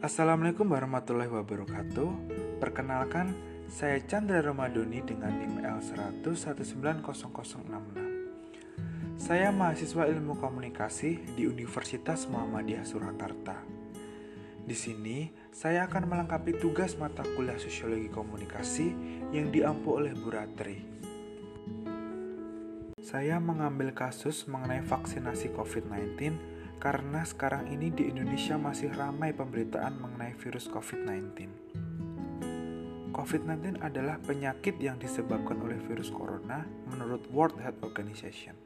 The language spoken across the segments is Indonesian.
Assalamualaikum warahmatullahi wabarakatuh. Perkenalkan, saya Chandra Ramadoni dengan NIM L100190066. Saya mahasiswa Ilmu Komunikasi di Universitas Muhammadiyah Surakarta. Di sini, saya akan melengkapi tugas mata kuliah Sosiologi Komunikasi yang diampu oleh Bu Ratri. Saya mengambil kasus mengenai vaksinasi COVID-19 karena sekarang ini di Indonesia masih ramai pemberitaan mengenai virus COVID-19. COVID-19 adalah penyakit yang disebabkan oleh virus corona menurut World Health Organization.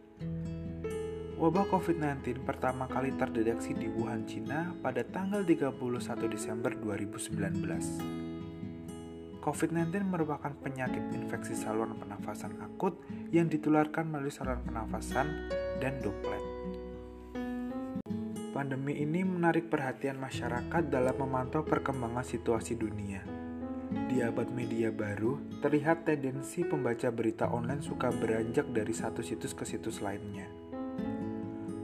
Wabah COVID-19 pertama kali terdeteksi di Wuhan, Cina pada tanggal 31 Desember 2019. COVID-19 merupakan penyakit infeksi saluran pernafasan akut yang ditularkan melalui saluran pernafasan dan droplet. Pandemi ini menarik perhatian masyarakat dalam memantau perkembangan situasi dunia. Di abad media baru, terlihat tendensi pembaca berita online suka beranjak dari satu situs ke situs lainnya.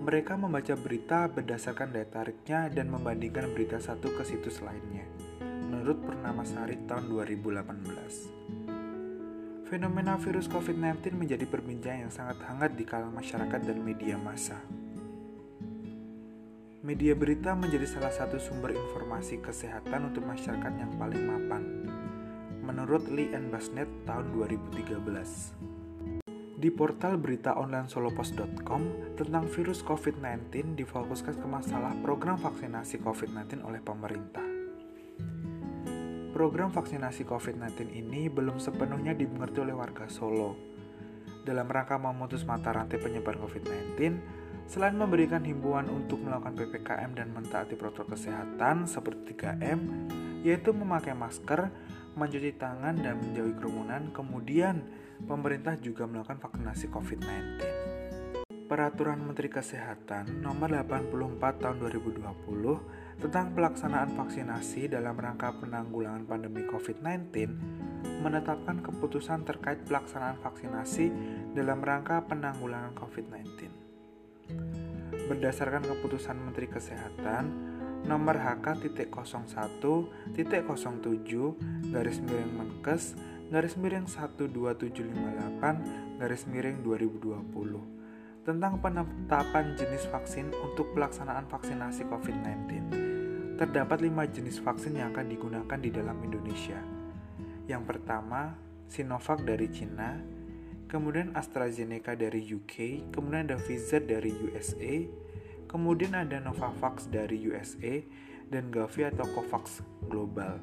Mereka membaca berita berdasarkan daya tariknya dan membandingkan berita satu ke situs lainnya. Menurut Purnamasari tahun 2018. Fenomena virus COVID-19 menjadi perbincangan yang sangat hangat di kalangan masyarakat dan media massa. Media berita menjadi salah satu sumber informasi kesehatan untuk masyarakat yang paling mapan. Menurut Lee and Basnet tahun 2013. Di portal berita online solopos.com tentang virus COVID-19 difokuskan ke masalah program vaksinasi COVID-19 oleh pemerintah. Program vaksinasi COVID-19 ini belum sepenuhnya dimengerti oleh warga Solo. Dalam rangka memutus mata rantai penyebaran COVID-19, Selain memberikan himbauan untuk melakukan PPKM dan mentaati protokol kesehatan seperti 3M, yaitu memakai masker, mencuci tangan, dan menjauhi kerumunan, kemudian pemerintah juga melakukan vaksinasi COVID-19. Peraturan Menteri Kesehatan Nomor 84 Tahun 2020 tentang pelaksanaan vaksinasi dalam rangka penanggulangan pandemi COVID-19 menetapkan keputusan terkait pelaksanaan vaksinasi dalam rangka penanggulangan COVID-19 berdasarkan keputusan Menteri Kesehatan nomor HK.01.07 garis miring Menkes garis miring 12758 garis miring 2020 tentang penetapan jenis vaksin untuk pelaksanaan vaksinasi COVID-19. Terdapat lima jenis vaksin yang akan digunakan di dalam Indonesia. Yang pertama, Sinovac dari Cina, kemudian AstraZeneca dari UK, kemudian ada Pfizer dari USA, kemudian ada Novavax dari USA, dan Gavi atau COVAX Global,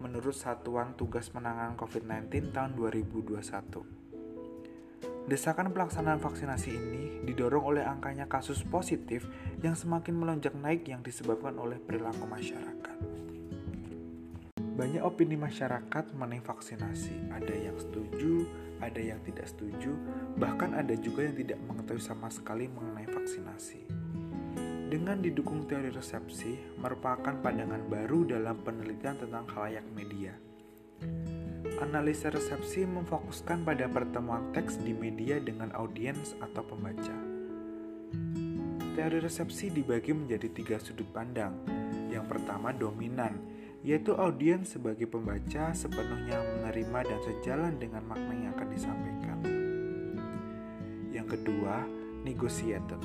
menurut Satuan Tugas Penanganan COVID-19 tahun 2021. Desakan pelaksanaan vaksinasi ini didorong oleh angkanya kasus positif yang semakin melonjak naik yang disebabkan oleh perilaku masyarakat. Banyak opini masyarakat mengenai vaksinasi, ada yang setuju, ada yang tidak setuju, bahkan ada juga yang tidak mengetahui sama sekali mengenai vaksinasi. Dengan didukung teori resepsi, merupakan pandangan baru dalam penelitian tentang khalayak media. Analisa resepsi memfokuskan pada pertemuan teks di media dengan audiens atau pembaca. Teori resepsi dibagi menjadi tiga sudut pandang. Yang pertama dominan, yaitu audiens sebagai pembaca sepenuhnya menerima dan sejalan dengan makna yang akan disampaikan. Yang kedua, negotiated,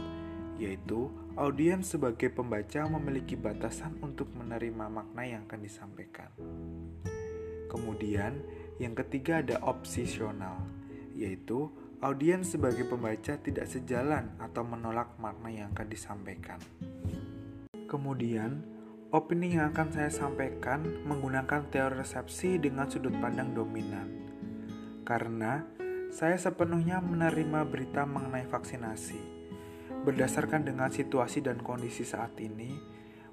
yaitu audiens sebagai pembaca memiliki batasan untuk menerima makna yang akan disampaikan. Kemudian, yang ketiga ada opsional, yaitu audiens sebagai pembaca tidak sejalan atau menolak makna yang akan disampaikan. Kemudian, Opini yang akan saya sampaikan menggunakan teori resepsi dengan sudut pandang dominan. Karena saya sepenuhnya menerima berita mengenai vaksinasi. Berdasarkan dengan situasi dan kondisi saat ini,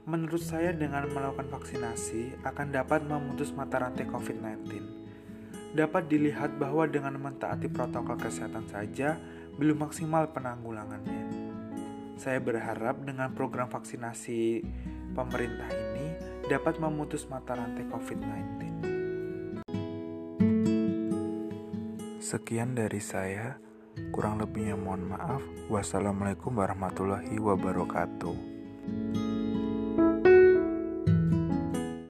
menurut saya dengan melakukan vaksinasi akan dapat memutus mata rantai COVID-19. Dapat dilihat bahwa dengan mentaati protokol kesehatan saja belum maksimal penanggulangannya. Saya berharap dengan program vaksinasi pemerintah ini dapat memutus mata rantai COVID-19. Sekian dari saya, kurang lebihnya mohon maaf. Wassalamualaikum warahmatullahi wabarakatuh.